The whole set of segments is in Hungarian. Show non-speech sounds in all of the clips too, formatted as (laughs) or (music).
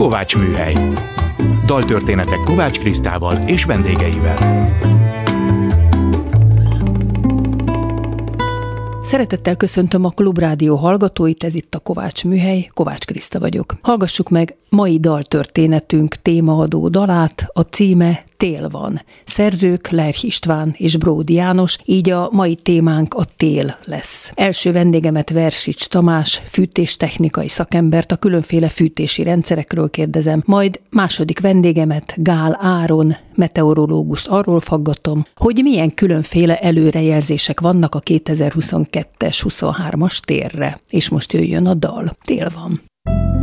Kovács Műhely. Daltörténetek Kovács Krisztával és vendégeivel. Szeretettel köszöntöm a Klubrádió hallgatóit, ez itt a Kovács Műhely, Kovács Kriszta vagyok. Hallgassuk meg mai daltörténetünk témaadó dalát, a címe Tél van. Szerzők Lerch István és Bródi János, így a mai témánk a tél lesz. Első vendégemet Versics Tamás, fűtéstechnikai szakembert, a különféle fűtési rendszerekről kérdezem, majd második vendégemet Gál Áron, meteorológust arról faggatom, hogy milyen különféle előrejelzések vannak a 2022-es, 23-as térre. És most jöjjön a dal. Tél van. Van,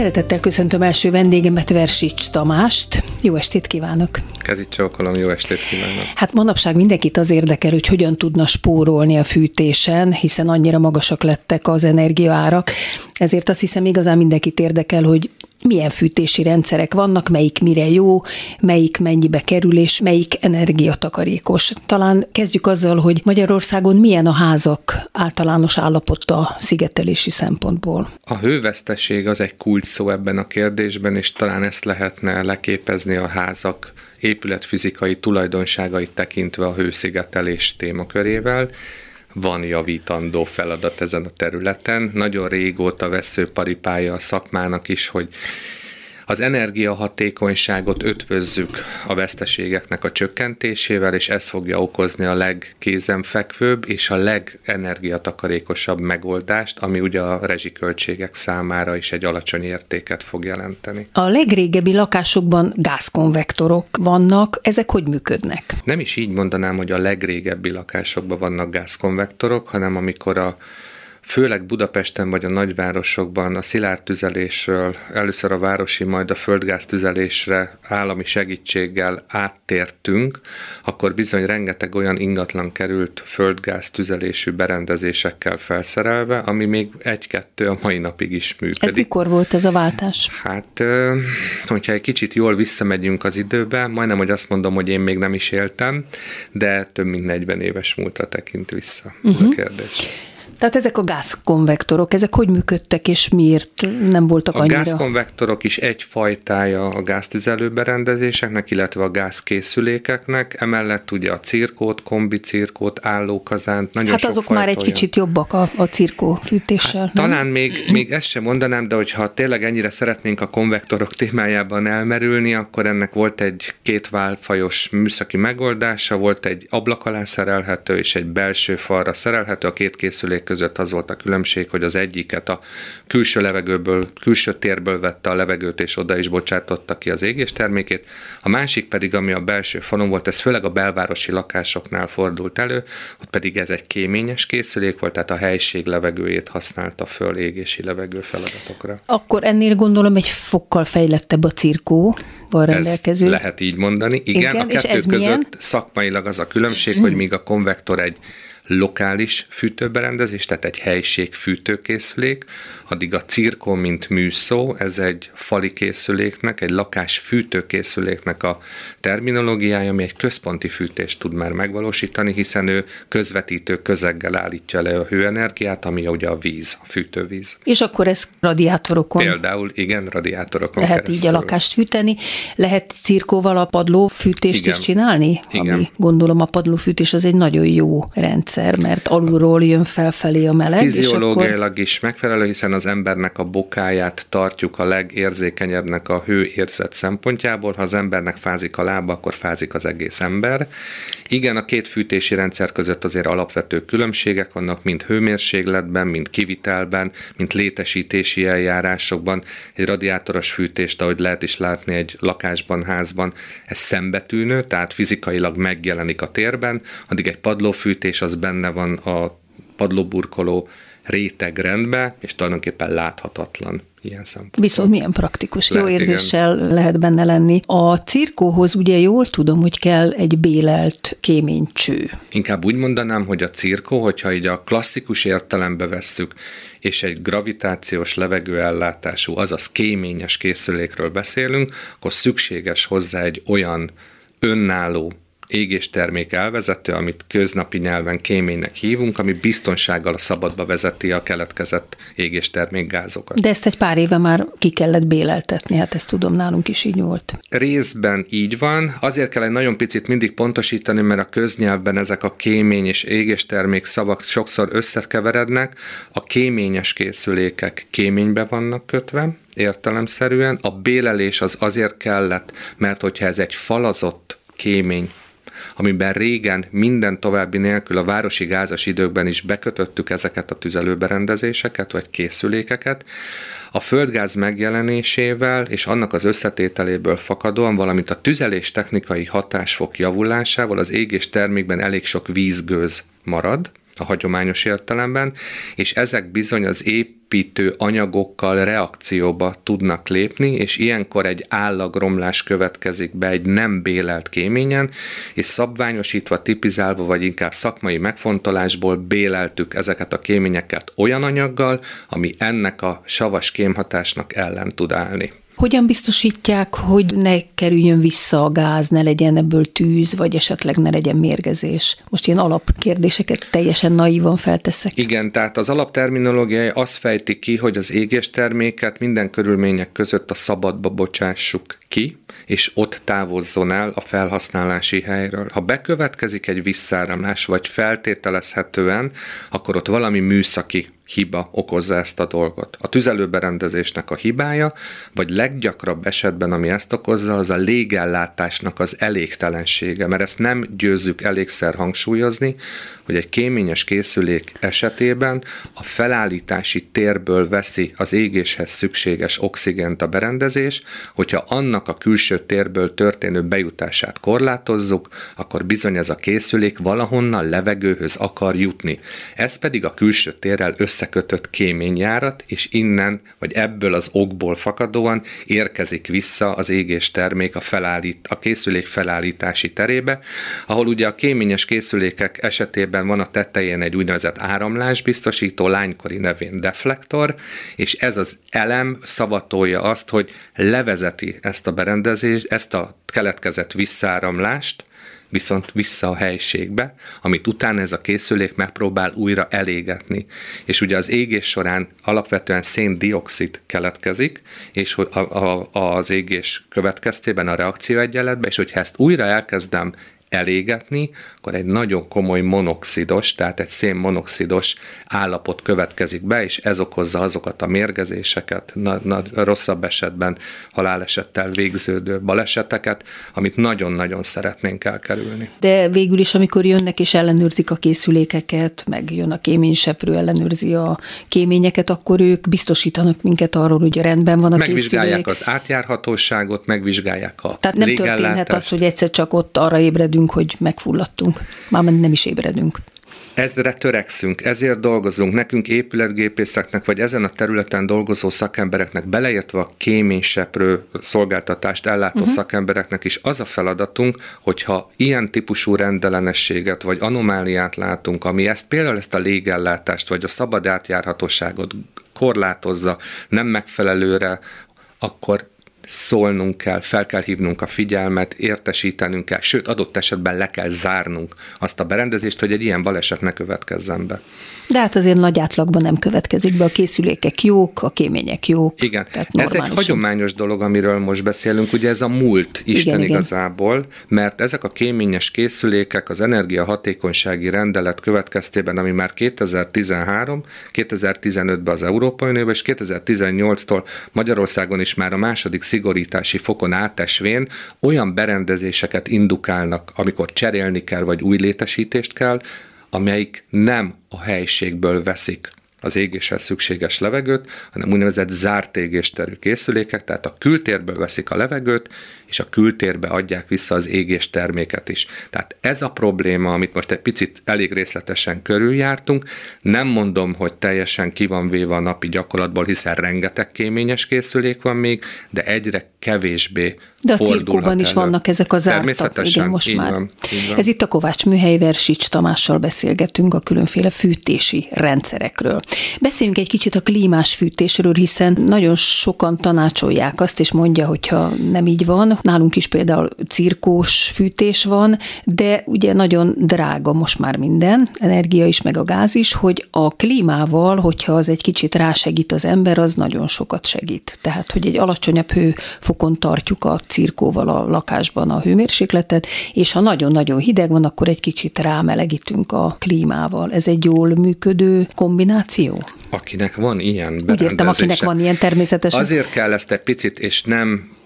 Szeretettel köszöntöm első vendégemet, Versics Tamást. Jó estét kívánok! Kezit csókolom, jó estét kívánok! Hát manapság mindenkit az érdekel, hogy hogyan tudna spórolni a fűtésen, hiszen annyira magasak lettek az energiaárak. Ezért azt hiszem igazán mindenkit érdekel, hogy milyen fűtési rendszerek vannak, melyik mire jó, melyik mennyibe kerül, és melyik energiatakarékos. Talán kezdjük azzal, hogy Magyarországon milyen a házak általános állapota szigetelési szempontból. A hőveszteség az egy kulcs szó ebben a kérdésben, és talán ezt lehetne leképezni a házak épületfizikai tulajdonságait tekintve a hőszigetelés témakörével van javítandó feladat ezen a területen. Nagyon régóta veszőparipája a szakmának is, hogy az energiahatékonyságot ötvözzük a veszteségeknek a csökkentésével, és ez fogja okozni a legkézenfekvőbb és a legenergiatakarékosabb megoldást, ami ugye a rezsiköltségek számára is egy alacsony értéket fog jelenteni. A legrégebbi lakásokban gázkonvektorok vannak, ezek hogy működnek? Nem is így mondanám, hogy a legrégebbi lakásokban vannak gázkonvektorok, hanem amikor a főleg Budapesten vagy a nagyvárosokban a szilárd tüzelésről, először a városi, majd a földgáztüzelésre állami segítséggel áttértünk, akkor bizony rengeteg olyan ingatlan került földgáz tüzelésű berendezésekkel felszerelve, ami még egy-kettő a mai napig is működik. Ez mikor volt ez a váltás? Hát, hogyha egy kicsit jól visszamegyünk az időbe, majdnem, hogy azt mondom, hogy én még nem is éltem, de több mint 40 éves múltra tekint vissza uh-huh. ez a mhm. kérdés. Tehát ezek a gázkonvektorok, ezek hogy működtek, és miért nem voltak a annyira? A gázkonvektorok is egy fajtája a gáztüzelőberendezéseknek, illetve a gázkészülékeknek, emellett ugye a cirkót, kombicirkót, állókazánt, nagyon Hát sok azok már egy olyan. kicsit jobbak a, a cirkó fűtéssel. Hát, talán még, még ezt sem mondanám, de hogyha tényleg ennyire szeretnénk a konvektorok témájában elmerülni, akkor ennek volt egy két válfajos műszaki megoldása, volt egy ablak alá szerelhető és egy belső falra szerelhető, a két készülék között az volt a különbség, hogy az egyiket a külső levegőből, külső térből vette a levegőt, és oda is bocsátotta ki az égés termékét. A másik pedig, ami a belső falon volt, ez főleg a belvárosi lakásoknál fordult elő, ott pedig ez egy kéményes készülék volt, tehát a helység levegőjét használta föl égési levegő feladatokra. Akkor ennél gondolom egy fokkal fejlettebb a cirkó, van rendelkező. Ez lehet így mondani. Igen, Igen a kettő között milyen? szakmailag az a különbség, hogy míg a konvektor egy lokális fűtőberendezés, tehát egy helység fűtőkészülék, addig a cirkó, mint műszó, ez egy fali készüléknek, egy lakás fűtőkészüléknek a terminológiája, ami egy központi fűtést tud már megvalósítani, hiszen ő közvetítő közeggel állítja le a hőenergiát, ami ugye a víz, a fűtővíz. És akkor ez radiátorokon? Például, igen, radiátorokon Lehet keresztül. így a lakást fűteni. Lehet cirkóval a padlófűtést igen. is csinálni? Igen. Ami gondolom a padlófűtés az egy nagyon jó rendszer rendszer, mert alulról jön felfelé a meleg. Fiziológiailag akkor... is megfelelő, hiszen az embernek a bokáját tartjuk a legérzékenyebbnek a hőérzet szempontjából. Ha az embernek fázik a lába, akkor fázik az egész ember. Igen, a két fűtési rendszer között azért alapvető különbségek vannak, mind hőmérsékletben, mind kivitelben, mind létesítési eljárásokban. Egy radiátoros fűtést, ahogy lehet is látni egy lakásban, házban, ez szembetűnő, tehát fizikailag megjelenik a térben, addig egy padlófűtés az benne van a padlóburkoló rétegrendbe, és tulajdonképpen láthatatlan ilyen szempontból. Viszont milyen praktikus, lehet, jó érzéssel igen. lehet benne lenni. A cirkóhoz ugye jól tudom, hogy kell egy bélelt kéménycső. Inkább úgy mondanám, hogy a cirkó, hogyha így a klasszikus értelembe vesszük, és egy gravitációs levegőellátású, azaz kéményes készülékről beszélünk, akkor szükséges hozzá egy olyan önálló égéstermék elvezető, amit köznapi nyelven kéménynek hívunk, ami biztonsággal a szabadba vezeti a keletkezett égéstermék gázokat. De ezt egy pár éve már ki kellett béleltetni, hát ezt tudom, nálunk is így volt. Részben így van, azért kell egy nagyon picit mindig pontosítani, mert a köznyelvben ezek a kémény és égéstermék szavak sokszor összekeverednek. A kéményes készülékek kéménybe vannak kötve, értelemszerűen. A bélelés az azért kellett, mert hogyha ez egy falazott kémény amiben régen minden további nélkül a városi gázas időkben is bekötöttük ezeket a tüzelőberendezéseket vagy készülékeket, a földgáz megjelenésével és annak az összetételéből fakadóan, valamint a tüzelés technikai hatásfok javulásával az égés termékben elég sok vízgőz marad, a hagyományos értelemben, és ezek bizony az épp építő anyagokkal reakcióba tudnak lépni, és ilyenkor egy állagromlás következik be egy nem bélelt kéményen, és szabványosítva, tipizálva, vagy inkább szakmai megfontolásból béleltük ezeket a kéményeket olyan anyaggal, ami ennek a savas kémhatásnak ellen tud állni. Hogyan biztosítják, hogy ne kerüljön vissza a gáz, ne legyen ebből tűz, vagy esetleg ne legyen mérgezés? Most ilyen alapkérdéseket teljesen naívan felteszek. Igen, tehát az alapterminológiai azt fejti ki, hogy az égés terméket minden körülmények között a szabadba bocsássuk ki, és ott távozzon el a felhasználási helyről. Ha bekövetkezik egy visszáramlás, vagy feltételezhetően, akkor ott valami műszaki hiba okozza ezt a dolgot. A tüzelőberendezésnek a hibája, vagy leggyakrabb esetben, ami ezt okozza, az a légellátásnak az elégtelensége, mert ezt nem győzzük elégszer hangsúlyozni, hogy egy kéményes készülék esetében a felállítási térből veszi az égéshez szükséges oxigént a berendezés, hogyha annak a külső térből történő bejutását korlátozzuk, akkor bizony ez a készülék valahonnan levegőhöz akar jutni. Ez pedig a külső térrel összekötött kéményjárat, és innen, vagy ebből az okból fakadóan érkezik vissza az égés termék a, felállít, a készülék felállítási terébe, ahol ugye a kéményes készülékek esetében van a tetején egy úgynevezett áramlásbiztosító, lánykori nevén deflektor, és ez az elem szavatolja azt, hogy levezeti ezt a berendezést, ezt a keletkezett visszáramlást, viszont vissza a helységbe, amit utána ez a készülék megpróbál újra elégetni. És ugye az égés során alapvetően széndiokszid keletkezik, és a, a, az égés következtében a reakció egyenletbe, és hogyha ezt újra elkezdem elégetni, akkor egy nagyon komoly monoxidos, tehát egy szénmonoxidos állapot következik be, és ez okozza azokat a mérgezéseket, na, na, rosszabb esetben halálesettel végződő baleseteket, amit nagyon-nagyon szeretnénk elkerülni. De végül is, amikor jönnek és ellenőrzik a készülékeket, meg jön a kéményseprő, ellenőrzi a kéményeket, akkor ők biztosítanak minket arról, hogy rendben van a megvizsgálják készülék. az átjárhatóságot, megvizsgálják a Tehát nem történhet az, hogy egyszer csak ott arra ébredünk, hogy megfulladtunk. Már nem is ébredünk. Ezre törekszünk, ezért dolgozunk. Nekünk épületgépészeknek, vagy ezen a területen dolgozó szakembereknek, beleértve a kéményseprő szolgáltatást ellátó uh-huh. szakembereknek is az a feladatunk, hogyha ilyen típusú rendellenességet, vagy anomáliát látunk, ami ezt például ezt a légellátást, vagy a szabad átjárhatóságot korlátozza, nem megfelelőre, akkor szólnunk kell, fel kell hívnunk a figyelmet, értesítenünk kell, sőt adott esetben le kell zárnunk azt a berendezést, hogy egy ilyen baleset ne következzen be. De hát azért nagy átlagban nem következik be, a készülékek jók, a kémények jók. Igen, ez egy hagyományos dolog, amiről most beszélünk, ugye ez a múlt Isten igen, igazából, igen. mert ezek a kéményes készülékek az energiahatékonysági rendelet következtében, ami már 2013, 2015-ben az Európai Unióban, és 2018-tól Magyarországon is már a második szigorítási fokon átesvén olyan berendezéseket indukálnak, amikor cserélni kell, vagy új létesítést kell, amelyik nem a helységből veszik az égéshez szükséges levegőt, hanem úgynevezett zárt égésterű készülékek, tehát a kültérből veszik a levegőt, és a kültérbe adják vissza az égés terméket is. Tehát ez a probléma, amit most egy picit elég részletesen körüljártunk, nem mondom, hogy teljesen ki van véve a napi gyakorlatból, hiszen rengeteg kéményes készülék van még, de egyre kevésbé de a cirkóban is vannak ezek az zártak. Igen, most így már. Van, így van. Ez itt a Kovács Műhely Versics Tamással beszélgetünk a különféle fűtési rendszerekről. Beszéljünk egy kicsit a klímás fűtésről, hiszen nagyon sokan tanácsolják azt, és mondja, hogyha nem így van, Nálunk is például cirkós fűtés van, de ugye nagyon drága most már minden, energia is, meg a gáz is, hogy a klímával, hogyha az egy kicsit rásegít az ember, az nagyon sokat segít. Tehát, hogy egy alacsonyabb hőfokon tartjuk a cirkóval a lakásban a hőmérsékletet, és ha nagyon-nagyon hideg van, akkor egy kicsit rámelegítünk a klímával. Ez egy jól működő kombináció? Akinek van ilyen Úgy értem, akinek van ilyen természetesen. Azért kell ezt egy picit, és nem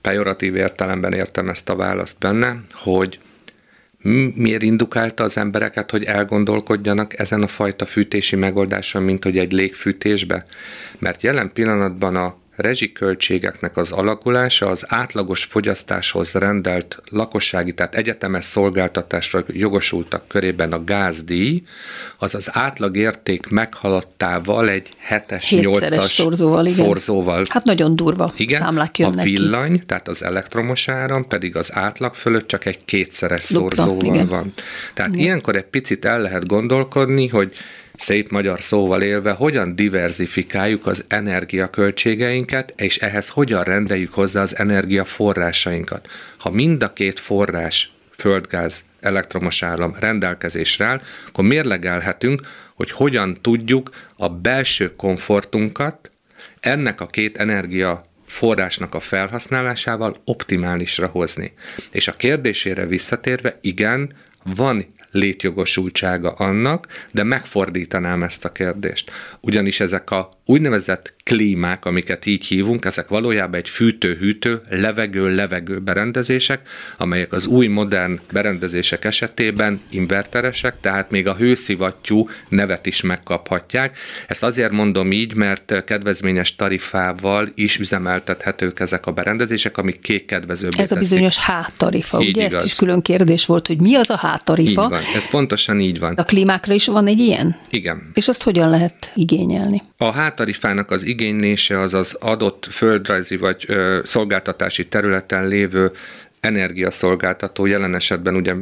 pejoratív értelemben értem ezt a választ benne, hogy miért indukálta az embereket, hogy elgondolkodjanak ezen a fajta fűtési megoldáson, mint hogy egy légfűtésbe? Mert jelen pillanatban a rezsiköltségeknek az alakulása az átlagos fogyasztáshoz rendelt lakossági, tehát egyetemes szolgáltatásra jogosultak körében a gázdíj, az az átlagérték meghaladtával egy 7-es, 8-as szorzóval, igen. szorzóval. Hát nagyon durva Igen, számlák a jönnek ki. villany, tehát az elektromos áram pedig az átlag fölött csak egy kétszeres Dupla, szorzóval igen. van. Tehát igen. ilyenkor egy picit el lehet gondolkodni, hogy szép magyar szóval élve, hogyan diversifikáljuk az energiaköltségeinket, és ehhez hogyan rendeljük hozzá az energiaforrásainkat. Ha mind a két forrás, földgáz, elektromos áram rendelkezésre áll, akkor mérlegelhetünk, hogy hogyan tudjuk a belső komfortunkat ennek a két energia forrásnak a felhasználásával optimálisra hozni. És a kérdésére visszatérve, igen, van létjogosultsága annak, de megfordítanám ezt a kérdést. Ugyanis ezek a úgynevezett klímák, amiket így hívunk, ezek valójában egy fűtő-hűtő, levegő-levegő berendezések, amelyek az új modern berendezések esetében inverteresek, tehát még a hőszivattyú nevet is megkaphatják. Ezt azért mondom így, mert kedvezményes tarifával is üzemeltethetők ezek a berendezések, amik kék kedvezőbbé Ez a bizonyos H-tarifa, Így ugye? igaz. Ezt is külön kérdés volt, hogy mi az a Így H-tarifa. van, ez pontosan így van. A klímákra is van egy ilyen? Igen. És azt hogyan lehet igényelni? A hátarifának az igénylése az az adott földrajzi vagy ö, szolgáltatási területen lévő energiaszolgáltató, jelen esetben ugye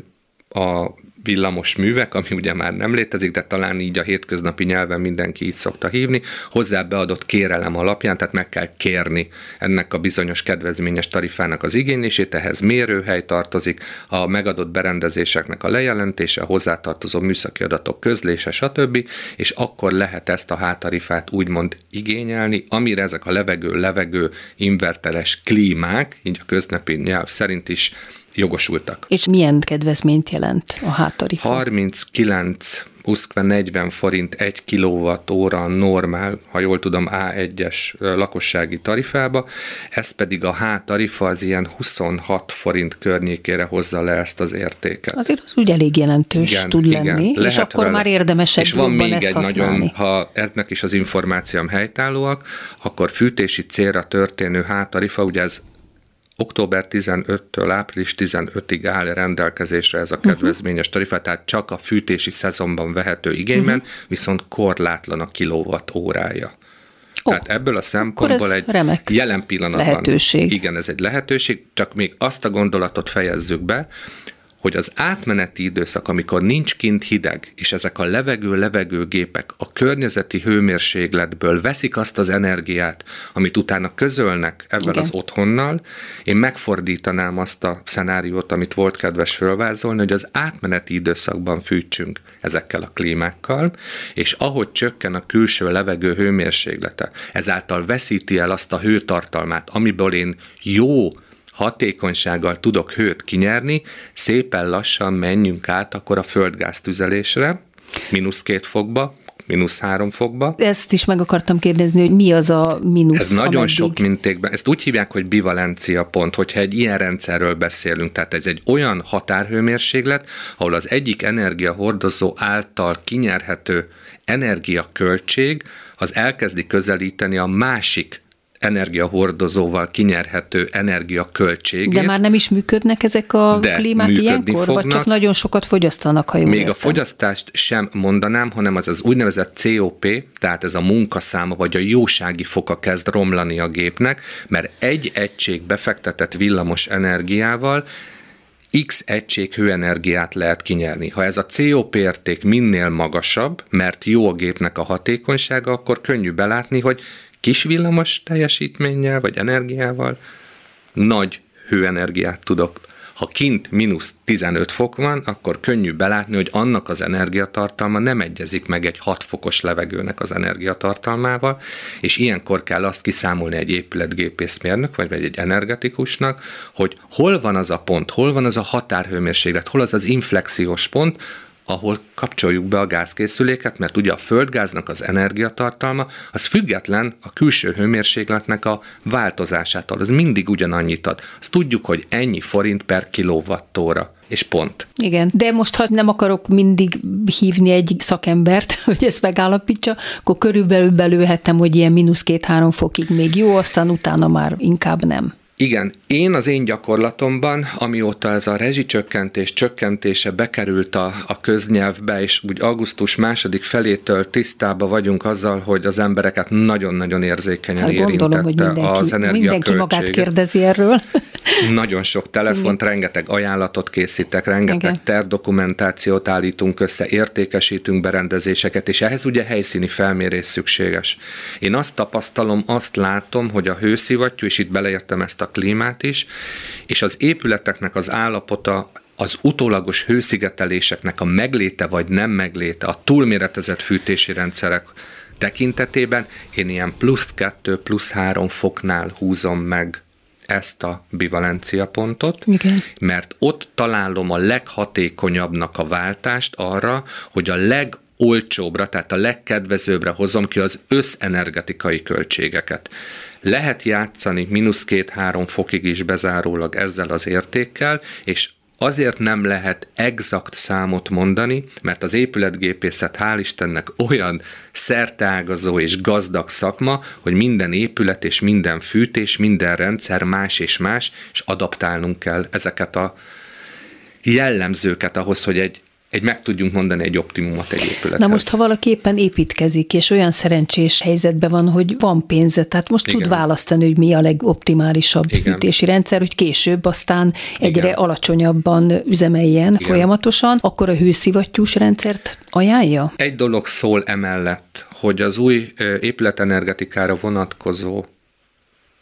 a villamos művek, ami ugye már nem létezik, de talán így a hétköznapi nyelven mindenki így szokta hívni, hozzá beadott kérelem alapján, tehát meg kell kérni ennek a bizonyos kedvezményes tarifának az igénylését, ehhez mérőhely tartozik, a megadott berendezéseknek a lejelentése, a hozzátartozó műszaki adatok közlése, stb., és akkor lehet ezt a hátarifát úgymond igényelni, amire ezek a levegő-levegő inverteres klímák, így a köznapi nyelv szerint is jogosultak. És milyen kedvezményt jelent a H-tarifa? 39 uszkve 40 forint 1 kWh normál, ha jól tudom, A1-es lakossági tarifába, ezt pedig a H tarifa az ilyen 26 forint környékére hozza le ezt az értéket. Azért az úgy elég jelentős igen, tud lenni, és lehet akkor vele. már érdemesebb És van még ezt egy használni. nagyon, ha ennek is az információm helytállóak, akkor fűtési célra történő H-tarifa, ugye ez október 15-től április 15-ig áll rendelkezésre ez a Mhm. kedvezményes tarifa, tehát csak a fűtési szezonban vehető igényben, Mhm. viszont korlátlan a kilowatt órája. Ó, Tehát ebből a szempontból egy remek jelen pillanatban lehetőség. Igen, ez egy lehetőség, csak még azt a gondolatot fejezzük be, hogy az átmeneti időszak, amikor nincs kint hideg, és ezek a levegő-levegő gépek a környezeti hőmérsékletből veszik azt az energiát, amit utána közölnek ebben Igen. az otthonnal, én megfordítanám azt a szenáriót, amit volt kedves fölvázolni, hogy az átmeneti időszakban fűtsünk ezekkel a klímákkal, és ahogy csökken a külső levegő hőmérséklete, ezáltal veszíti el azt a hőtartalmát, amiből én jó hatékonysággal tudok hőt kinyerni, szépen lassan menjünk át akkor a földgáz tüzelésre, mínusz két fokba, mínusz három fokba. Ezt is meg akartam kérdezni, hogy mi az a mínusz, Ez nagyon ameddig- sok mintékben, ezt úgy hívják, hogy bivalencia pont, hogyha egy ilyen rendszerről beszélünk, tehát ez egy olyan határhőmérséklet, ahol az egyik energiahordozó által kinyerhető energiaköltség az elkezdi közelíteni a másik energiahordozóval kinyerhető energiaköltségét. De már nem is működnek ezek a De klímák ilyenkor, vagy csak fognak. nagyon sokat fogyasztanak, ha jól Még értem. a fogyasztást sem mondanám, hanem az az úgynevezett COP, tehát ez a munkaszáma vagy a jósági foka kezd romlani a gépnek, mert egy egység befektetett villamos energiával X egység hőenergiát lehet kinyerni. Ha ez a COP érték minél magasabb, mert jó a gépnek a hatékonysága, akkor könnyű belátni, hogy kis villamos teljesítménnyel vagy energiával nagy hőenergiát tudok. Ha kint mínusz 15 fok van, akkor könnyű belátni, hogy annak az energiatartalma nem egyezik meg egy 6 fokos levegőnek az energiatartalmával, és ilyenkor kell azt kiszámolni egy épületgépészmérnök, vagy egy energetikusnak, hogy hol van az a pont, hol van az a határhőmérséklet, hol az az inflexiós pont, ahol kapcsoljuk be a gázkészüléket, mert ugye a földgáznak az energiatartalma az független a külső hőmérsékletnek a változásától. Az mindig ugyanannyit ad. Azt tudjuk, hogy ennyi forint per kilovattóra és pont. Igen, de most ha nem akarok mindig hívni egy szakembert, (laughs) hogy ezt megállapítsa, akkor körülbelül belőhettem, hogy ilyen mínusz két-három fokig még jó, aztán utána már inkább nem. Igen, én az én gyakorlatomban, amióta ez a rezsicsökkentés csökkentése bekerült a, a köznyelvbe, és úgy augusztus második felétől tisztába vagyunk azzal, hogy az embereket nagyon-nagyon érzékenyen hát érintette gondolom, hogy mindenki, az energiaköltsége. Mindenki magát kérdezi erről. (laughs) Nagyon sok telefont, rengeteg ajánlatot készítek, rengeteg Igen. tervdokumentációt állítunk össze, értékesítünk berendezéseket, és ehhez ugye helyszíni felmérés szükséges. Én azt tapasztalom, azt látom, hogy a hőszivattyú, és itt beleértem ezt a klímát is, és az épületeknek az állapota az utólagos hőszigeteléseknek a megléte vagy nem megléte, a túlméretezett fűtési rendszerek tekintetében én ilyen plusz kettő, plusz három foknál húzom meg ezt a bivalencia pontot, Igen. mert ott találom a leghatékonyabbnak a váltást arra, hogy a leg olcsóbbra, tehát a legkedvezőbbre hozom ki az összenergetikai költségeket. Lehet játszani mínusz két-három fokig is bezárólag ezzel az értékkel, és Azért nem lehet exakt számot mondani, mert az épületgépészet hál' Istennek olyan szerteágazó és gazdag szakma, hogy minden épület és minden fűtés, minden rendszer más és más, és adaptálnunk kell ezeket a jellemzőket ahhoz, hogy egy egy meg tudjunk mondani egy optimumot egy épülethez. Na most, ha valaki éppen építkezik, és olyan szerencsés helyzetben van, hogy van pénze, tehát most Igen. tud választani, hogy mi a legoptimálisabb Igen. fűtési rendszer, hogy később aztán egyre Igen. alacsonyabban üzemeljen Igen. folyamatosan, akkor a hőszivattyús rendszert ajánlja? Egy dolog szól emellett, hogy az új épületenergetikára vonatkozó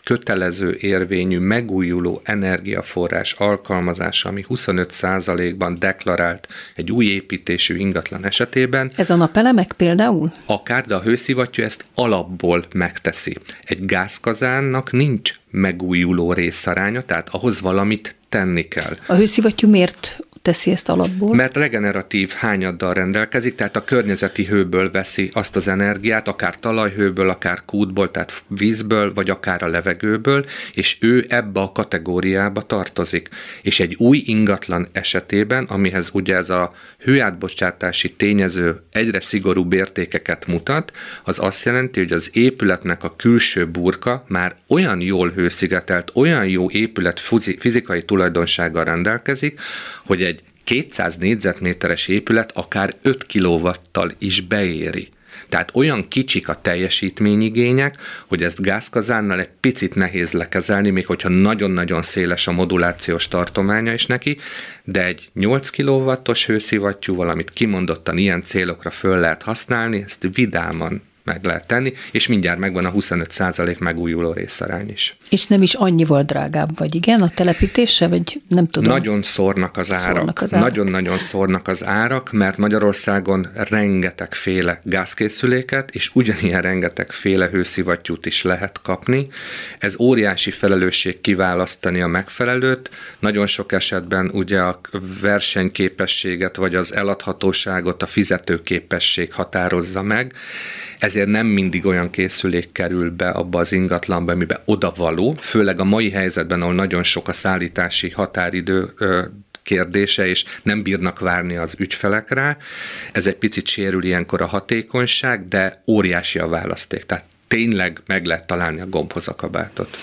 kötelező érvényű megújuló energiaforrás alkalmazása, ami 25%-ban deklarált egy új építésű ingatlan esetében. Ez a napelemek például? Akár, de a hőszivattyú ezt alapból megteszi. Egy gázkazánnak nincs megújuló részaránya, tehát ahhoz valamit tenni kell. A hőszivattyú miért teszi ezt alapból? Mert regeneratív hányaddal rendelkezik, tehát a környezeti hőből veszi azt az energiát, akár talajhőből, akár kútból, tehát vízből, vagy akár a levegőből, és ő ebbe a kategóriába tartozik. És egy új ingatlan esetében, amihez ugye ez a hőátbocsátási tényező egyre szigorúbb értékeket mutat, az azt jelenti, hogy az épületnek a külső burka már olyan jól hőszigetelt, olyan jó épület fizikai tulajdonsággal rendelkezik, hogy egy 200 négyzetméteres épület akár 5 kilovattal is beéri. Tehát olyan kicsik a teljesítményigények, hogy ezt gázkazánnal egy picit nehéz lekezelni, még hogyha nagyon-nagyon széles a modulációs tartománya is neki, de egy 8 kW-os hőszivattyúval, amit kimondottan ilyen célokra föl lehet használni, ezt vidáman meg lehet tenni, és mindjárt megvan a 25% megújuló részarány is. És nem is annyival drágább, vagy igen, a telepítése, vagy nem tudom? Nagyon szórnak az árak. Szórnak az árak. Nagyon-nagyon szórnak az árak, mert Magyarországon rengeteg féle gázkészüléket, és ugyanilyen rengeteg féle hőszivattyút is lehet kapni. Ez óriási felelősség kiválasztani a megfelelőt. Nagyon sok esetben ugye a versenyképességet, vagy az eladhatóságot a fizetőképesség határozza meg. Ez ezért nem mindig olyan készülék kerül be abba az ingatlanba, amiben oda való, főleg a mai helyzetben, ahol nagyon sok a szállítási határidő kérdése, és nem bírnak várni az ügyfelek rá. Ez egy picit sérül ilyenkor a hatékonyság, de óriási a választék. Tehát tényleg meg lehet találni a gombhoz a kabátot.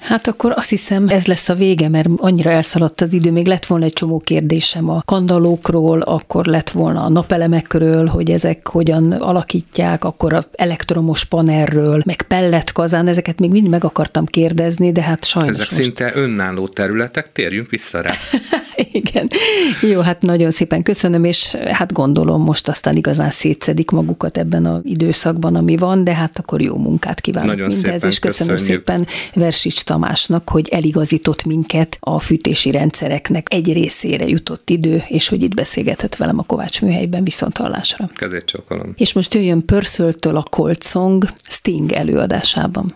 Hát akkor azt hiszem, ez lesz a vége, mert annyira elszaladt az idő, még lett volna egy csomó kérdésem a kandalókról, akkor lett volna a napelemekről, hogy ezek hogyan alakítják, akkor a elektromos panelről, meg pelletkazán, ezeket még mind meg akartam kérdezni, de hát sajnos Ezek most... szinte önálló területek, térjünk vissza rá. (laughs) (laughs) Igen. Jó, hát nagyon szépen köszönöm, és hát gondolom most aztán igazán szétszedik magukat ebben az időszakban, ami van, de hát akkor jó munkát kívánok nagyon mindez, szépen és köszönöm köszönjük. szépen Versics Tamásnak, hogy eligazított minket a fűtési rendszereknek egy részére jutott idő, és hogy itt beszélgetett velem a Kovács műhelyben viszont hallásra. Kezét csókolom. És most jöjjön Pörszöltől a Colt Song Sting előadásában.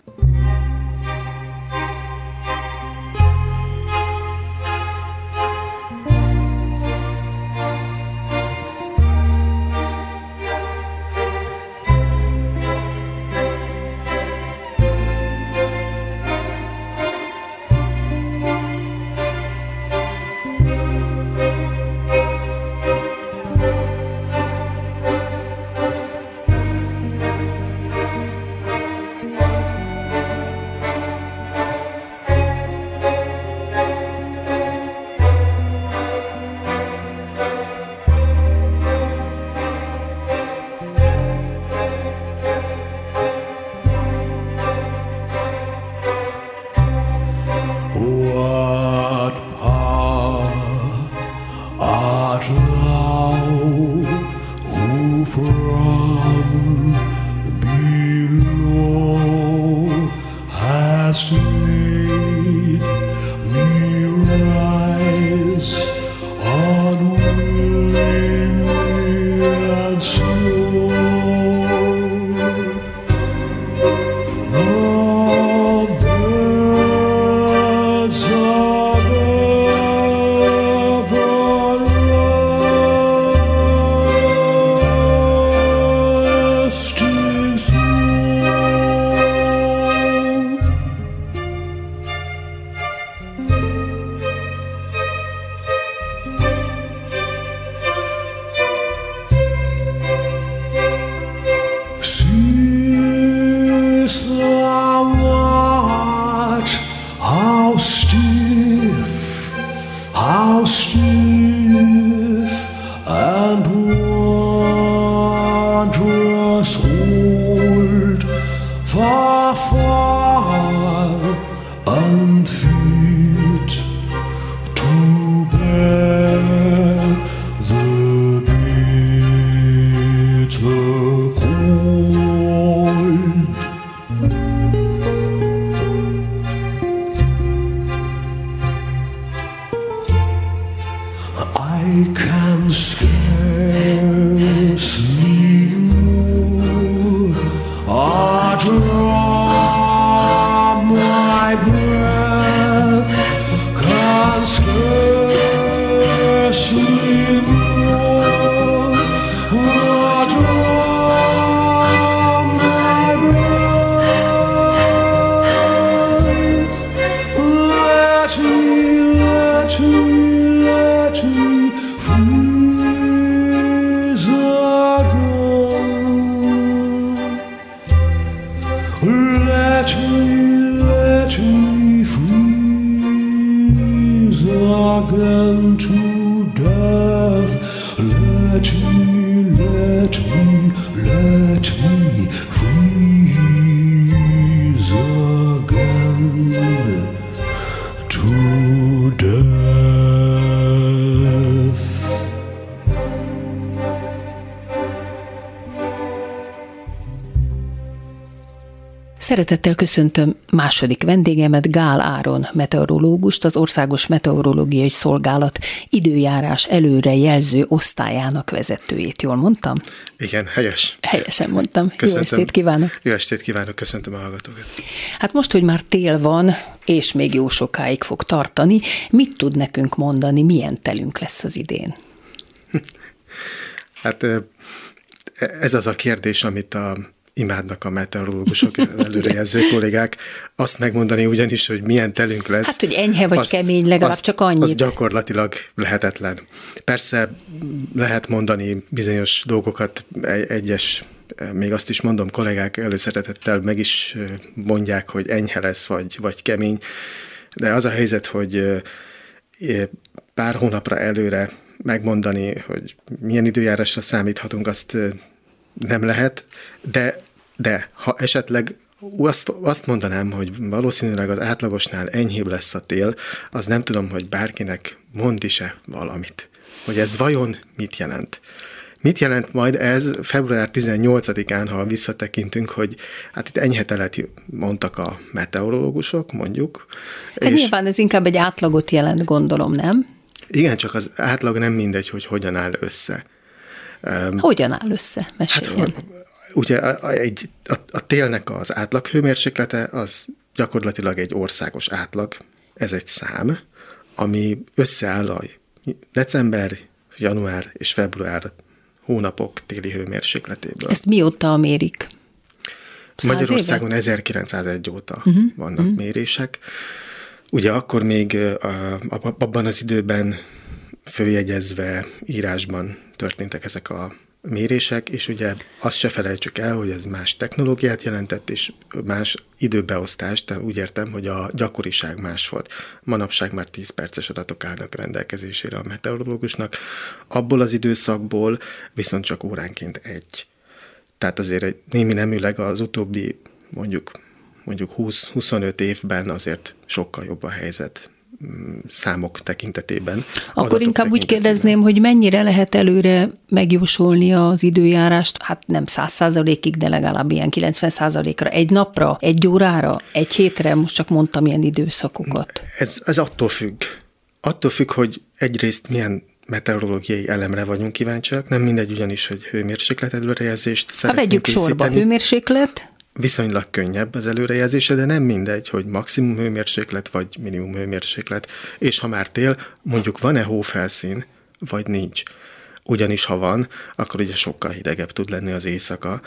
Szeretettel köszöntöm második vendégemet, Gál Áron, meteorológust, az Országos Meteorológiai Szolgálat időjárás előre jelző osztályának vezetőjét. Jól mondtam? Igen, helyes. Helyesen mondtam. Köszöntöm. Jó estét kívánok. Jó estét kívánok, köszöntöm a hallgatókat. Hát most, hogy már tél van, és még jó sokáig fog tartani, mit tud nekünk mondani, milyen telünk lesz az idén? (laughs) Hát ez az a kérdés, amit a imádnak a meteorológusok, (laughs) előrejelző kollégák, azt megmondani ugyanis, hogy milyen telünk lesz. Hát, hogy enyhe vagy azt, kemény, legalább azt, csak annyit. Az gyakorlatilag lehetetlen. Persze lehet mondani bizonyos dolgokat, egyes még azt is mondom, kollégák előszeretettel meg is mondják, hogy enyhe lesz, vagy, vagy kemény, de az a helyzet, hogy pár hónapra előre megmondani, hogy milyen időjárásra számíthatunk, azt nem lehet, de, de ha esetleg azt, azt mondanám, hogy valószínűleg az átlagosnál enyhébb lesz a tél, az nem tudom, hogy bárkinek mond is-e valamit. Hogy ez vajon mit jelent. Mit jelent majd ez február 18-án, ha visszatekintünk, hogy hát itt enyhe telet mondtak a meteorológusok, mondjuk. Hát és nyilván ez inkább egy átlagot jelent, gondolom, nem? Igen, csak az átlag nem mindegy, hogy hogyan áll össze. Hogyan áll össze? Meséljen. Hát, ugye a, egy, a, a télnek az átlag hőmérséklete az gyakorlatilag egy országos átlag, ez egy szám, ami összeáll a december, január és február hónapok téli hőmérsékletéből. Ezt mióta mérik? Magyarországon éve? 1901 óta uh-huh, vannak uh-huh. mérések. Ugye akkor még abban az időben főjegyezve írásban történtek ezek a mérések, és ugye azt se felejtsük el, hogy ez más technológiát jelentett, és más időbeosztást, tehát úgy értem, hogy a gyakoriság más volt. Manapság már 10 perces adatok állnak rendelkezésére a meteorológusnak, abból az időszakból viszont csak óránként egy. Tehát azért egy némi neműleg az utóbbi mondjuk mondjuk 20-25 évben azért sokkal jobb a helyzet, számok tekintetében. Akkor inkább úgy kérdezném, hogy mennyire lehet előre megjósolni az időjárást, hát nem száz százalékig, de legalább ilyen 90 százalékra, egy napra, egy órára, egy hétre, most csak mondtam ilyen időszakokat. Ez, ez attól függ. Attól függ, hogy egyrészt milyen meteorológiai elemre vagyunk kíváncsiak, nem mindegy ugyanis, hogy hőmérséklet előrejelzést szeretnénk vegyük készíteni. sorba, hőmérséklet, viszonylag könnyebb az előrejelzése, de nem mindegy, hogy maximum hőmérséklet vagy minimum hőmérséklet. És ha már tél, mondjuk van-e hófelszín, vagy nincs. Ugyanis ha van, akkor ugye sokkal hidegebb tud lenni az éjszaka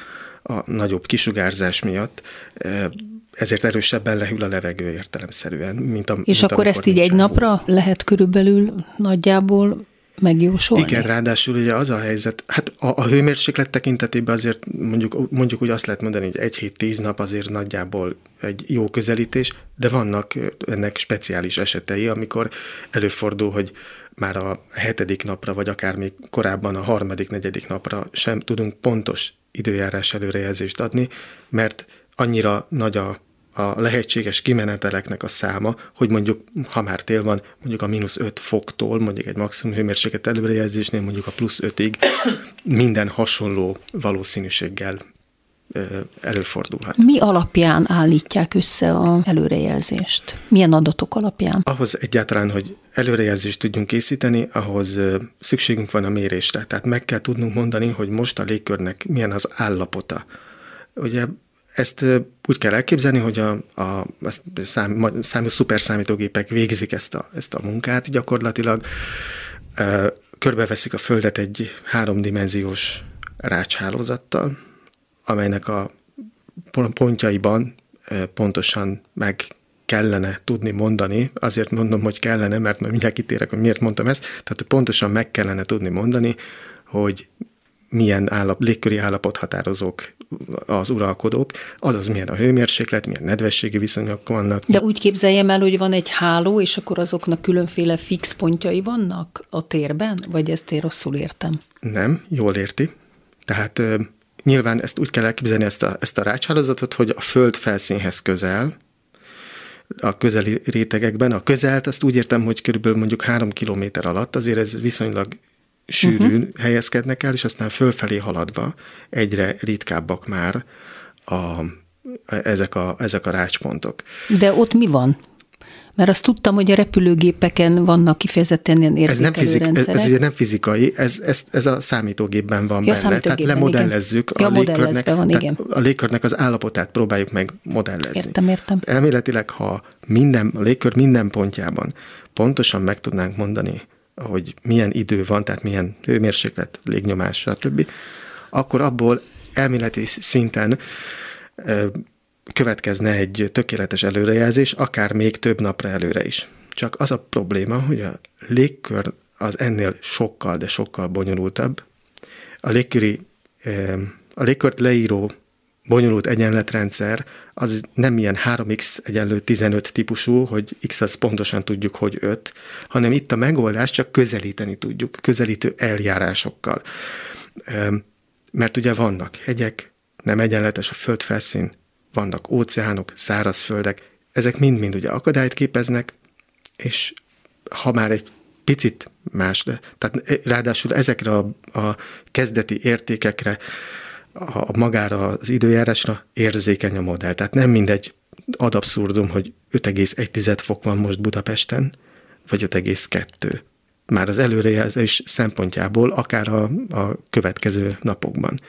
a nagyobb kisugárzás miatt, e, ezért erősebben lehűl a levegő értelemszerűen, mint a És mint akkor ezt így egy napra lehet körülbelül nagyjából megjósolni? Igen, ráadásul ugye az a helyzet, hát a, a hőmérséklet tekintetében azért mondjuk, mondjuk úgy azt lehet mondani, hogy egy hét, tíz nap azért nagyjából egy jó közelítés, de vannak ennek speciális esetei, amikor előfordul, hogy már a hetedik napra, vagy akár még korábban a harmadik, negyedik napra sem tudunk pontos időjárás előrejelzést adni, mert annyira nagy a a lehetséges kimeneteleknek a száma, hogy mondjuk, ha már tél van, mondjuk a mínusz 5 foktól, mondjuk egy maximum hőmérséklet előrejelzésnél mondjuk a plusz 5-ig minden hasonló valószínűséggel előfordulhat. Mi alapján állítják össze a előrejelzést? Milyen adatok alapján? Ahhoz egyáltalán, hogy előrejelzést tudjunk készíteni, ahhoz szükségünk van a mérésre. Tehát meg kell tudnunk mondani, hogy most a légkörnek milyen az állapota. Ugye ezt úgy kell elképzelni, hogy a, a, a szám, szám, szuperszámítógépek végzik ezt a, ezt a munkát gyakorlatilag, körbeveszik a Földet egy háromdimenziós rácshálózattal, amelynek a pontjaiban pontosan meg kellene tudni mondani, azért mondom, hogy kellene, mert majd mindjárt kitérek, hogy miért mondtam ezt, tehát pontosan meg kellene tudni mondani, hogy milyen állap, légköri állapot határozók az uralkodók, azaz milyen a hőmérséklet, milyen nedvességi viszonyok vannak. De úgy képzeljem el, hogy van egy háló, és akkor azoknak különféle fix pontjai vannak a térben, vagy ezt én rosszul értem? Nem, jól érti. Tehát nyilván ezt úgy kell elképzelni, ezt a, ezt a rácshálózatot, hogy a föld felszínhez közel, a közeli rétegekben. A közelt azt úgy értem, hogy körülbelül mondjuk három kilométer alatt, azért ez viszonylag sűrűn uh-huh. helyezkednek el, és aztán fölfelé haladva egyre ritkábbak már a, ezek, a, ezek a rácspontok. De ott mi van? Mert azt tudtam, hogy a repülőgépeken vannak kifejezetten ilyen ez nem fizik, ez, ez ugye nem fizikai, ez, ez, ez a számítógépben van ja, benne. Számítógépben, tehát lemodellezzük igen. a, ja, légkörnek, van, igen. a légkörnek az állapotát próbáljuk meg modellezni. Értem, értem. Elméletileg, ha minden, a légkör minden pontjában pontosan meg tudnánk mondani, hogy milyen idő van, tehát milyen hőmérséklet, légnyomás, stb., akkor abból elméleti szinten következne egy tökéletes előrejelzés, akár még több napra előre is. Csak az a probléma, hogy a légkör az ennél sokkal, de sokkal bonyolultabb. A légköri, a légkört leíró bonyolult egyenletrendszer az nem ilyen 3x egyenlő 15 típusú, hogy x az pontosan tudjuk, hogy 5, hanem itt a megoldás csak közelíteni tudjuk, közelítő eljárásokkal. Mert ugye vannak hegyek, nem egyenletes a földfelszín, vannak óceánok, szárazföldek, ezek mind-mind ugye akadályt képeznek, és ha már egy picit más, de, tehát ráadásul ezekre a, a kezdeti értékekre a magára az időjárásra érzékeny a modell. Tehát nem mindegy ad abszurdum, hogy 5,1 fok van most Budapesten, vagy 5,2. Már az előrejelzés szempontjából, akár a, a következő napokban.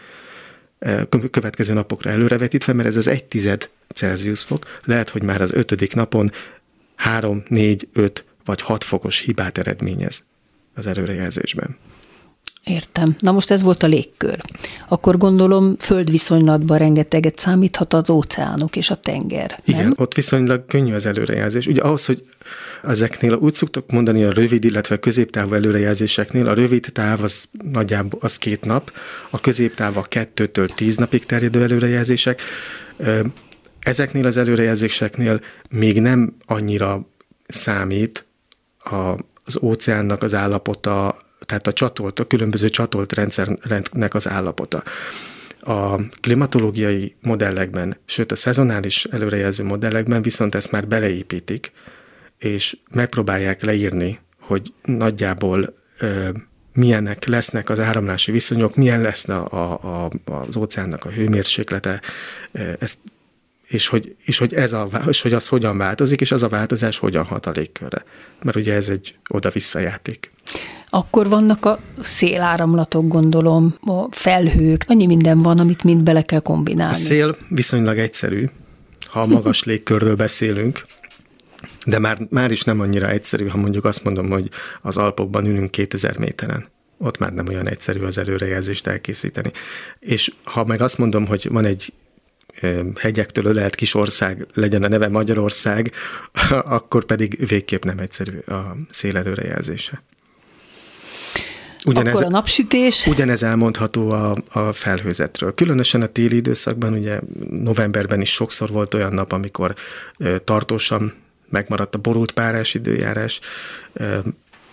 E, következő napokra előrevetítve, mert ez az 1 tized Celsius fok, lehet, hogy már az ötödik napon 3, 4, 5 vagy 6 fokos hibát eredményez az előrejelzésben. Értem. Na most ez volt a légkör. Akkor gondolom földviszonylatban rengeteget számíthat az óceánok és a tenger. Igen, ott viszonylag könnyű az előrejelzés. Ugye ahhoz, hogy ezeknél úgy szoktok mondani a rövid, illetve középtávú előrejelzéseknél, a rövid táv az nagyjából az két nap, a középtáv a kettőtől tíz napig terjedő előrejelzések. Ezeknél az előrejelzéseknél még nem annyira számít a, az óceánnak az állapota, tehát a csatolt, a különböző csatolt rendszernek az állapota. A klimatológiai modellekben, sőt a szezonális előrejelző modellekben viszont ezt már beleépítik, és megpróbálják leírni, hogy nagyjából milyenek lesznek az áramlási viszonyok, milyen lesz a, a, az óceánnak a hőmérséklete, ezt, és, hogy, és, hogy ez a, és hogy az hogyan változik, és az a változás hogyan hat a légkörre. Mert ugye ez egy oda-vissza játék. Akkor vannak a széláramlatok, gondolom, a felhők, annyi minden van, amit mind bele kell kombinálni. A szél viszonylag egyszerű, ha a magas (laughs) légkörről beszélünk, de már, már is nem annyira egyszerű, ha mondjuk azt mondom, hogy az Alpokban ülünk 2000 méteren. Ott már nem olyan egyszerű az előrejelzést elkészíteni. És ha meg azt mondom, hogy van egy hegyektől ölelt kis ország, legyen a neve Magyarország, (laughs) akkor pedig végképp nem egyszerű a szél előrejelzése. Ugyanez, Akkor a napsütés? Ugyanez elmondható a, a felhőzetről. Különösen a téli időszakban, ugye novemberben is sokszor volt olyan nap, amikor tartósan megmaradt a borult párás időjárás,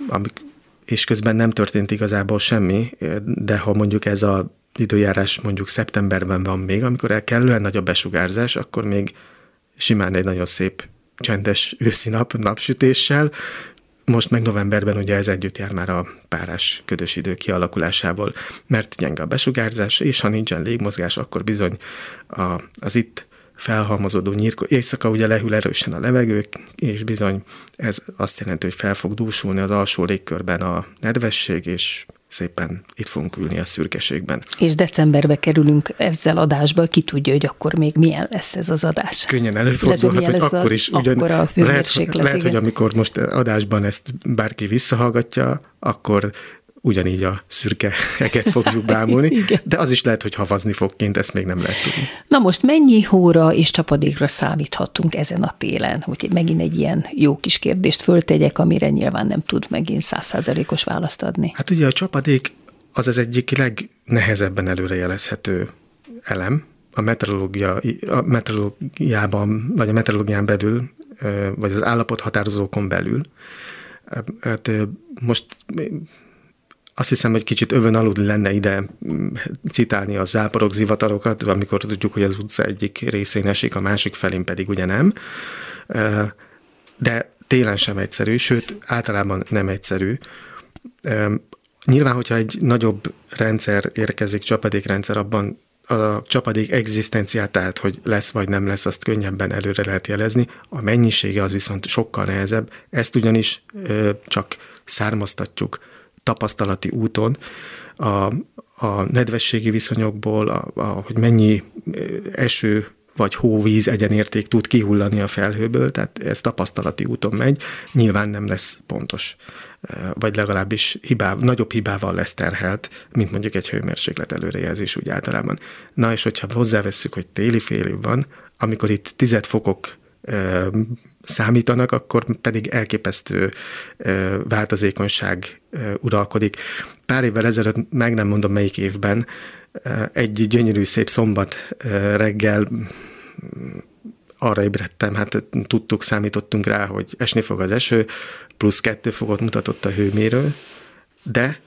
amik, és közben nem történt igazából semmi, de ha mondjuk ez a időjárás mondjuk szeptemberben van még, amikor el kellően nagy a besugárzás, akkor még simán egy nagyon szép csendes őszi nap, napsütéssel, most meg novemberben ugye ez együtt jár már a párás ködös idő kialakulásával, mert gyenge a besugárzás, és ha nincsen légmozgás, akkor bizony a, az itt felhalmozódó nyírko. Éjszaka ugye lehűl erősen a levegő, és bizony ez azt jelenti, hogy fel fog dúsulni az alsó légkörben a nedvesség, és szépen itt fogunk ülni a szürkeségben. És decemberbe kerülünk ezzel adásba, ki tudja, hogy akkor még milyen lesz ez az adás. Könnyen előfordulhat, hogy akkor is ugyan, a lehet, lehet, hogy amikor most adásban ezt bárki visszahallgatja, akkor ugyanígy a szürke eget fogjuk bámulni, (laughs) de az is lehet, hogy havazni fog kint, ezt még nem lehet tudni. Na most mennyi hóra és csapadékra számíthatunk ezen a télen? Úgyhogy megint egy ilyen jó kis kérdést föltegyek, amire nyilván nem tud megint százszázalékos választ adni. Hát ugye a csapadék az az egyik legnehezebben előrejelezhető elem, a meteorológia, a meteorológiában, vagy a meteorológián belül, vagy az állapothatározókon belül. Hát most azt hiszem, hogy kicsit övön aludni lenne ide mm, citálni a záporok, zivatarokat, amikor tudjuk, hogy az utca egyik részén esik, a másik felén pedig ugye nem. De télen sem egyszerű, sőt, általában nem egyszerű. Nyilván, hogyha egy nagyobb rendszer érkezik, csapadékrendszer, abban a csapadék egzisztenciát, tehát hogy lesz vagy nem lesz, azt könnyebben előre lehet jelezni. A mennyisége az viszont sokkal nehezebb. Ezt ugyanis csak származtatjuk tapasztalati úton a, a nedvességi viszonyokból, a, a, hogy mennyi eső vagy hóvíz egyenérték tud kihullani a felhőből, tehát ez tapasztalati úton megy, nyilván nem lesz pontos, vagy legalábbis hibá, nagyobb hibával lesz terhelt, mint mondjuk egy hőmérséklet előrejelzés úgy általában. Na és hogyha hozzávesszük, hogy téli fél év van, amikor itt tized fokok számítanak, akkor pedig elképesztő változékonyság uralkodik. Pár évvel ezelőtt, meg nem mondom melyik évben, egy gyönyörű szép szombat reggel arra ébredtem, hát tudtuk, számítottunk rá, hogy esni fog az eső, plusz kettő fokot mutatott a hőmérő, de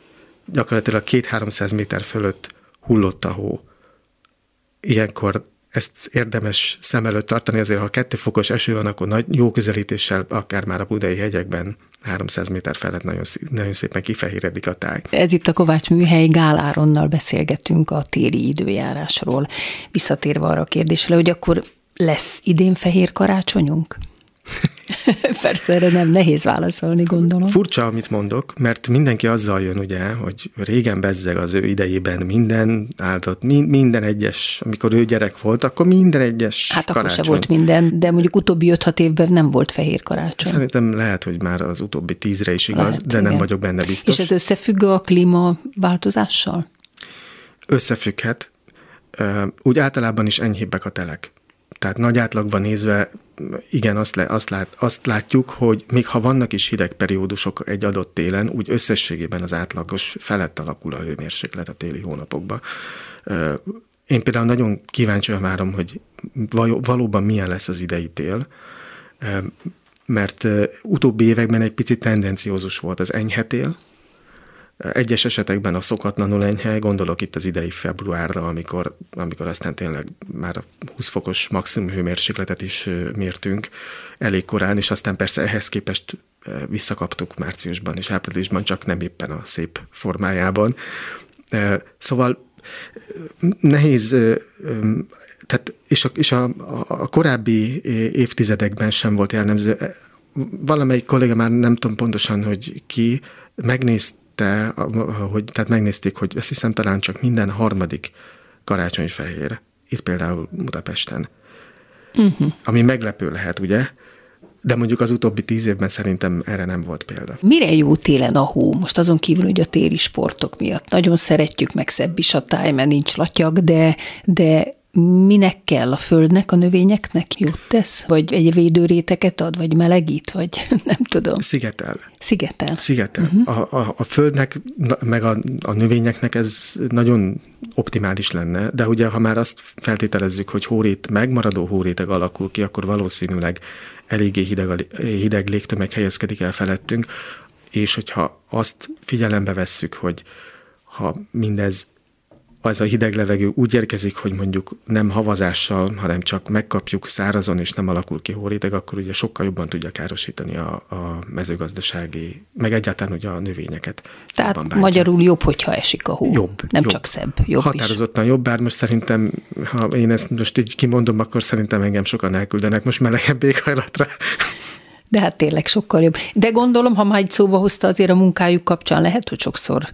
gyakorlatilag két-háromszáz méter fölött hullott a hó. Ilyenkor ezt érdemes szem előtt tartani, azért ha kettő fokos eső van, akkor nagy, jó közelítéssel, akár már a budai hegyekben 300 méter felett nagyon, nagyon szépen kifehéredik a táj. Ez itt a Kovács Műhely Gál beszélgetünk a téli időjárásról. Visszatérve arra a kérdésre, hogy akkor lesz idén fehér karácsonyunk? (laughs) Persze erre nem nehéz válaszolni, gondolom. Furcsa, amit mondok, mert mindenki azzal jön, ugye, hogy régen bezzeg az ő idejében minden áldott, minden egyes, amikor ő gyerek volt, akkor minden egyes Hát karácsony. akkor se volt minden, de mondjuk utóbbi 5-6 évben nem volt fehér karácsony. Szerintem lehet, hogy már az utóbbi tízre is igaz, lehet, de igen. nem vagyok benne biztos. És ez összefügg a klímaváltozással? Összefügghet. Úgy általában is enyhébbek a telek. Tehát nagy átlagban nézve igen, azt, le, azt, lát, azt látjuk, hogy még ha vannak is hideg periódusok egy adott télen, úgy összességében az átlagos felett alakul a hőmérséklet a téli hónapokban. Én például nagyon kíváncsian várom, hogy valóban milyen lesz az idei tél, mert utóbbi években egy picit tendenciózus volt az enyhe tél, Egyes esetekben a szokatlanul enyhe, gondolok itt az idei februárra, amikor, amikor aztán tényleg már 20 fokos maximum hőmérsékletet is mértünk elég korán, és aztán persze ehhez képest visszakaptuk márciusban és áprilisban, csak nem éppen a szép formájában. Szóval nehéz, tehát és, a, és a, a korábbi évtizedekben sem volt jellemző. Valamelyik kolléga már nem tudom pontosan, hogy ki, megnézte, hogy, tehát megnézték, hogy azt hiszem talán csak minden harmadik karácsonyfehér, itt például Budapesten. Uh-huh. Ami meglepő lehet, ugye? De mondjuk az utóbbi tíz évben szerintem erre nem volt példa. Mire jó télen a hó? Most azon kívül, hogy a téli sportok miatt nagyon szeretjük, meg szebb is a táj, mert nincs latyak, de, de minek kell a földnek, a növényeknek jót tesz? Vagy egy védőréteket ad, vagy melegít, vagy (laughs) nem tudom. Szigetel. Szigetel. Szigetel. Uh-huh. A, a, a földnek, meg a, a növényeknek ez nagyon optimális lenne, de ugye ha már azt feltételezzük, hogy hórét, megmaradó hóréteg alakul ki, akkor valószínűleg eléggé hideg, hideg légtömeg helyezkedik el felettünk, és hogyha azt figyelembe vesszük, hogy ha mindez az a hideg levegő úgy érkezik, hogy mondjuk nem havazással, hanem csak megkapjuk szárazon, és nem alakul ki hóréteg, akkor ugye sokkal jobban tudja károsítani a, a mezőgazdasági, meg egyáltalán ugye a növényeket. Tehát magyarul jobb, hogyha esik a hó. Jobb. Nem jobb. csak szebb, jobb Határozottan is. jobb, bár most szerintem, ha én ezt most így kimondom, akkor szerintem engem sokan elküldenek most melegebb éghajlatra. De hát tényleg sokkal jobb. De gondolom, ha már egy szóba hozta azért a munkájuk kapcsán, lehet, hogy sokszor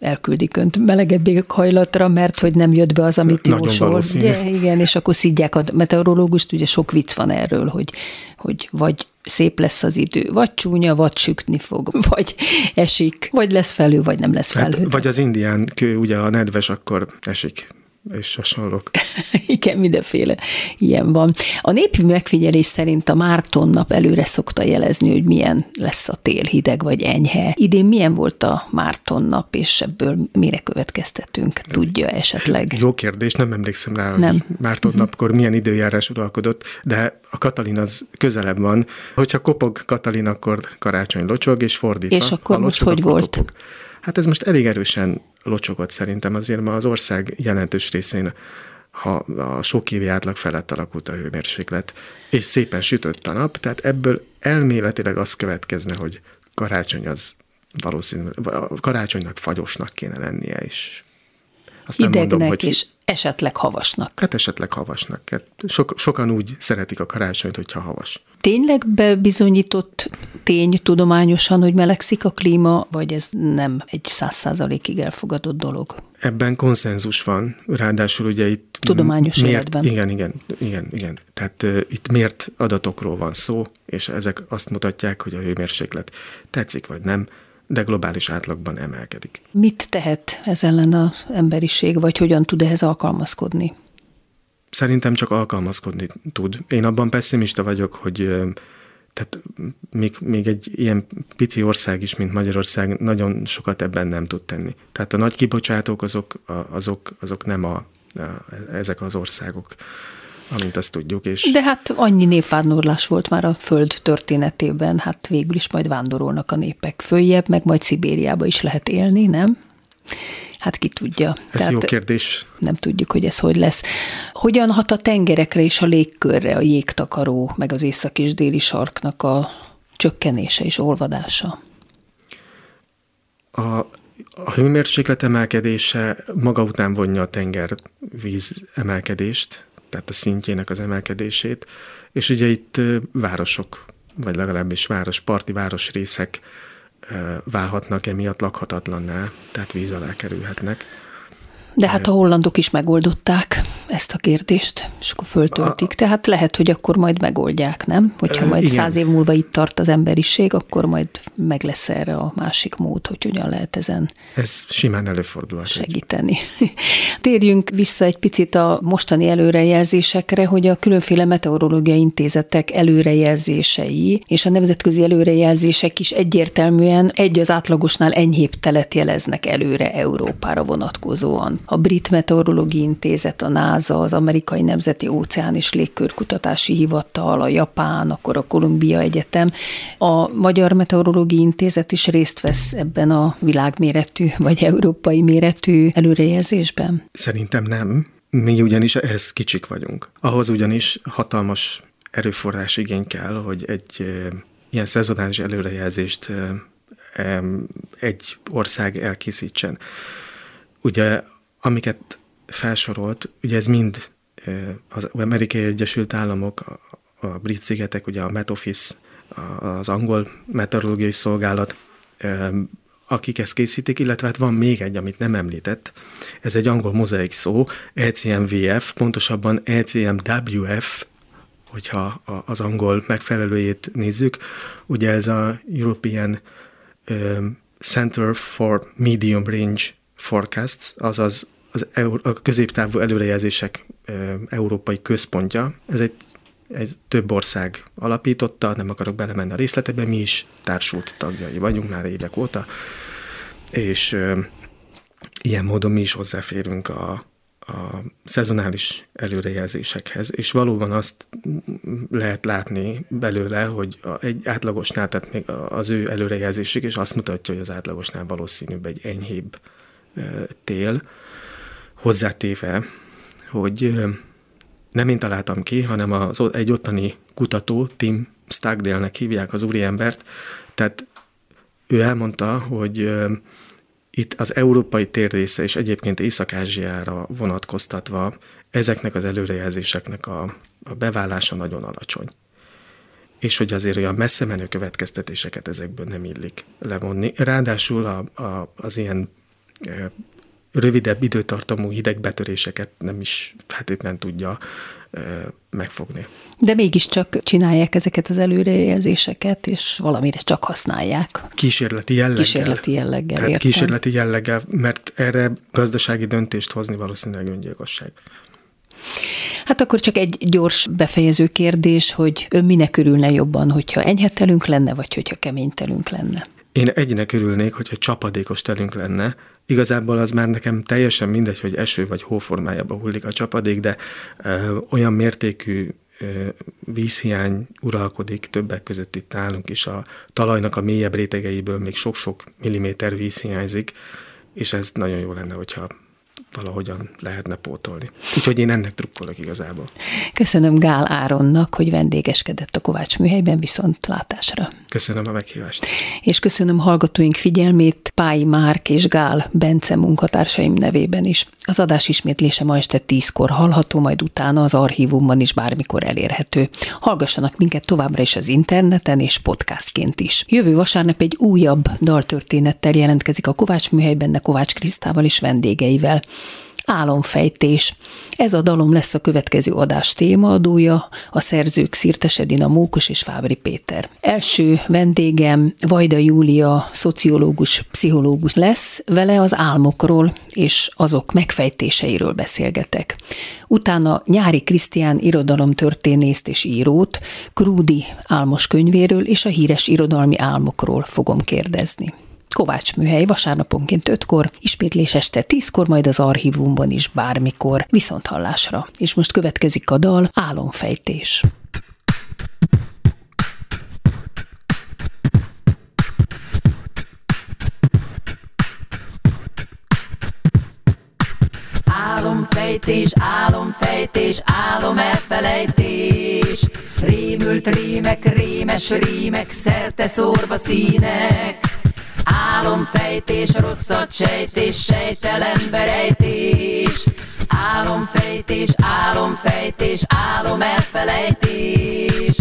elküldik önt melegebb hajlatra, mert hogy nem jött be az, amit Nagyon jósol. Ugye, igen, és akkor szidják a meteorológust, ugye sok vicc van erről, hogy, hogy vagy szép lesz az idő, vagy csúnya, vagy sütni fog, (laughs) vagy esik, vagy lesz felő, vagy nem lesz felő. Hát, vagy az indián kő, ugye a nedves, akkor esik és hasonlók. (laughs) Igen, mindenféle ilyen van. A népi megfigyelés szerint a Márton nap előre szokta jelezni, hogy milyen lesz a tél, hideg vagy enyhe. Idén milyen volt a Márton nap, és ebből mire következtetünk? Tudja esetleg? Jó kérdés, nem emlékszem rá, nem. hogy Márton mhm. napkor milyen időjárás uralkodott, de a Katalin az közelebb van. Hogyha kopog Katalin, akkor karácsony locsog, és fordítva. És akkor most hogy volt? Kopog. Hát ez most elég erősen locsogott szerintem, azért ma az ország jelentős részén ha a sok évi átlag felett alakult a hőmérséklet, és szépen sütött a nap, tehát ebből elméletileg az következne, hogy karácsony az valószínűleg, karácsonynak fagyosnak kéne lennie, és azt Idegnek mondom, hogy és esetleg havasnak. Hát esetleg havasnak. Hát sok, sokan úgy szeretik a karácsonyt, hogyha havas. Tényleg bebizonyított tény tudományosan, hogy melegszik a klíma, vagy ez nem egy száz százalékig elfogadott dolog? Ebben konszenzus van, ráadásul ugye itt... Tudományos mért, életben. Igen, igen, igen, igen. Tehát uh, itt mért adatokról van szó, és ezek azt mutatják, hogy a hőmérséklet tetszik vagy nem, de globális átlagban emelkedik. Mit tehet ez ellen az emberiség, vagy hogyan tud ehhez alkalmazkodni? Szerintem csak alkalmazkodni tud. Én abban pessimista vagyok, hogy tehát még, még egy ilyen pici ország is, mint Magyarország, nagyon sokat ebben nem tud tenni. Tehát a nagy kibocsátók azok, azok, azok nem a, a, ezek az országok amint azt tudjuk. És... De hát annyi népvándorlás volt már a föld történetében, hát végül is majd vándorolnak a népek följebb, meg majd Szibériába is lehet élni, nem? Hát ki tudja. Ez Tehát jó kérdés. Nem tudjuk, hogy ez hogy lesz. Hogyan hat a tengerekre és a légkörre a jégtakaró, meg az észak és déli sarknak a csökkenése és olvadása? A, a hőmérséklet emelkedése maga után vonja a tengervíz emelkedést, tehát a szintjének az emelkedését, és ugye itt városok, vagy legalábbis város, parti városrészek válhatnak emiatt lakhatatlanná, tehát víz alá kerülhetnek. De hát a hollandok is megoldották ezt a kérdést, és akkor föltöltik. Tehát lehet, hogy akkor majd megoldják, nem? Hogyha majd igen. száz év múlva itt tart az emberiség, akkor majd meg lesz erre a másik mód, hogy hogyan lehet ezen Ez simán előfordul. Segíteni. (laughs) Térjünk vissza egy picit a mostani előrejelzésekre, hogy a különféle meteorológiai intézetek előrejelzései és a nemzetközi előrejelzések is egyértelműen egy az átlagosnál enyhébb telet jeleznek előre Európára vonatkozóan A Brit Meteorológiai Intézet, a NASA, az Amerikai Nemzeti Óceán és Légkörkutatási Hivatal, a Japán, akkor a Kolumbia Egyetem. A Magyar Meteorológiai Intézet is részt vesz ebben a világméretű vagy európai méretű előrejelzésben? Szerintem nem. Mi ugyanis ehhez kicsik vagyunk. Ahhoz ugyanis hatalmas erőforrás igény kell, hogy egy ilyen szezonális előrejelzést egy ország elkészítsen. Ugye, amiket felsorolt, ugye ez mind az Amerikai Egyesült Államok, a, brit szigetek, ugye a Met Office, az angol meteorológiai szolgálat, akik ezt készítik, illetve hát van még egy, amit nem említett, ez egy angol mozaik szó, ECMVF, pontosabban ECMWF, hogyha az angol megfelelőjét nézzük. Ugye ez a European Center for Medium Range Forecasts, azaz az a középtávú előrejelzések európai központja. Ez egy ez több ország alapította, nem akarok belemenni a részletekbe, mi is társult tagjai vagyunk már évek óta, és ö, ilyen módon mi is hozzáférünk a, a szezonális előrejelzésekhez, és valóban azt lehet látni belőle, hogy egy átlagosnál, tehát még az ő előrejelzésük, és azt mutatja, hogy az átlagosnál valószínűbb egy enyhébb tél, hozzátéve, hogy nem én találtam ki, hanem az, egy ottani kutató, Tim Stockdale-nek hívják az úriembert, tehát ő elmondta, hogy itt az európai térrésze és egyébként Észak-Ázsiára vonatkoztatva ezeknek az előrejelzéseknek a, a beválása nagyon alacsony. És hogy azért olyan messze menő következtetéseket ezekből nem illik levonni. Ráadásul a, a, az ilyen rövidebb időtartamú hidegbetöréseket nem is feltétlenül tudja megfogni. De mégiscsak csinálják ezeket az előrejelzéseket, és valamire csak használják. Kísérleti jelleggel. Kísérleti jelleggel, Tehát kísérleti jelleggel, mert erre gazdasági döntést hozni valószínűleg öngyilkosság. Hát akkor csak egy gyors befejező kérdés, hogy ön minek örülne jobban, hogyha enyhetelünk lenne, vagy hogyha keménytelünk lenne? Én egynek örülnék, hogyha csapadékos telünk lenne. Igazából az már nekem teljesen mindegy, hogy eső vagy hó formájában hullik a csapadék, de ö, olyan mértékű ö, vízhiány uralkodik többek között itt nálunk is. A talajnak a mélyebb rétegeiből még sok-sok milliméter víz hiányzik, és ez nagyon jó lenne, hogyha valahogyan lehetne pótolni. Úgyhogy én ennek trukkolok igazából. Köszönöm Gál Áronnak, hogy vendégeskedett a Kovács műhelyben viszont látásra. Köszönöm a meghívást. És köszönöm hallgatóink figyelmét Pályi Márk és Gál Bence munkatársaim nevében is. Az adás ismétlése ma este tízkor hallható, majd utána az archívumban is bármikor elérhető. Hallgassanak minket továbbra is az interneten és podcastként is. Jövő vasárnap egy újabb daltörténettel jelentkezik a Kovács műhelyben, Kovács Krisztával és vendégeivel. Álomfejtés. Ez a dalom lesz a következő adás témaadója, a szerzők Szirtes Edina Mókus és Fábri Péter. Első vendégem Vajda Júlia, szociológus, pszichológus lesz, vele az álmokról és azok megfejtéseiről beszélgetek. Utána Nyári Krisztián irodalomtörténészt és írót, Krúdi álmos könyvéről és a híres irodalmi álmokról fogom kérdezni. Kovács műhely vasárnaponként 5-kor, ismétlés este 10-kor, majd az archívumban is bármikor, viszont hallásra. És most következik a dal Álomfejtés. Álomfejtés, álomfejtés, álom elfelejtés. Rémült rémek, rémes rémek, szerte szórva színek. Álomfejtés, rosszat sejtés, sejtelen berejtés. Álomfejtés, álomfejtés, álom elfelejtés.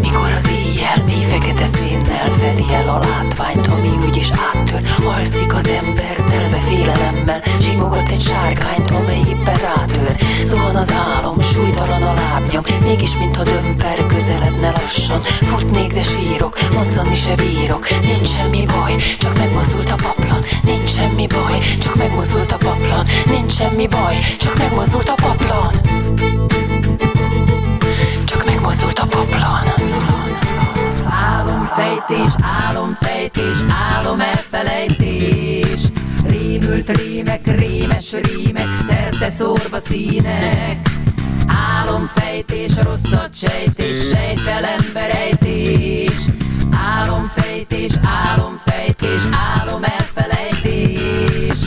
Mikor az éjjel mély fekete színnel fedi el a látványt, ami úgyis áttör, alszik az ember telve félelemmel, simogat egy sárkányt, amely éppen rátör. Zuhan az álom, súlytalan a lábnyom, mégis mintha dömper közeledne lassan. Futnék, de sírok, moccani se bírok, nincs semmi baj, csak megmozdult a paplan. Nincs semmi baj, csak megmozdult a paplan. Nincs semmi baj, csak megmozdult a paplan. Megmozdult a paplan. Álomfejtés, álomfejtés, álom elfelejtés. rímek, szerte szórva színek Álomfejtés, rosszat sejtés, sejtelen berejtés Álomfejtés, álomfejtés, álom elfelejtés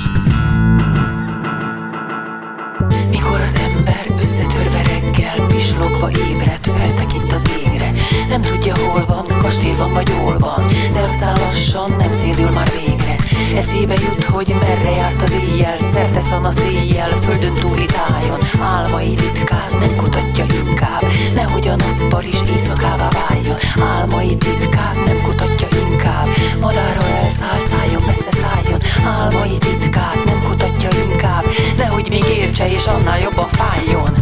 pislogva ébred, feltekint az égre. Nem tudja hol van, kastélyban vagy hol van De aztán lassan nem szédül már végre. Eszébe jut, hogy merre járt az éjjel Szerte a széjjel, földön túli tájon. Álmai titkát nem kutatja inkább Nehogy a nappal is éjszakává váljon. Álmai titkát nem kutatja inkább Madára elszáll, szálljon, messze szálljon. Álmai titkát nem kutatja inkább Nehogy még értse és annál jobban fájjon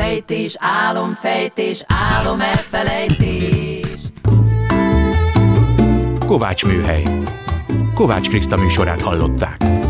Álomfejtés, álomfejtés, álom elfelejtés Kovács Műhely Kovács Kriszta műsorát hallották.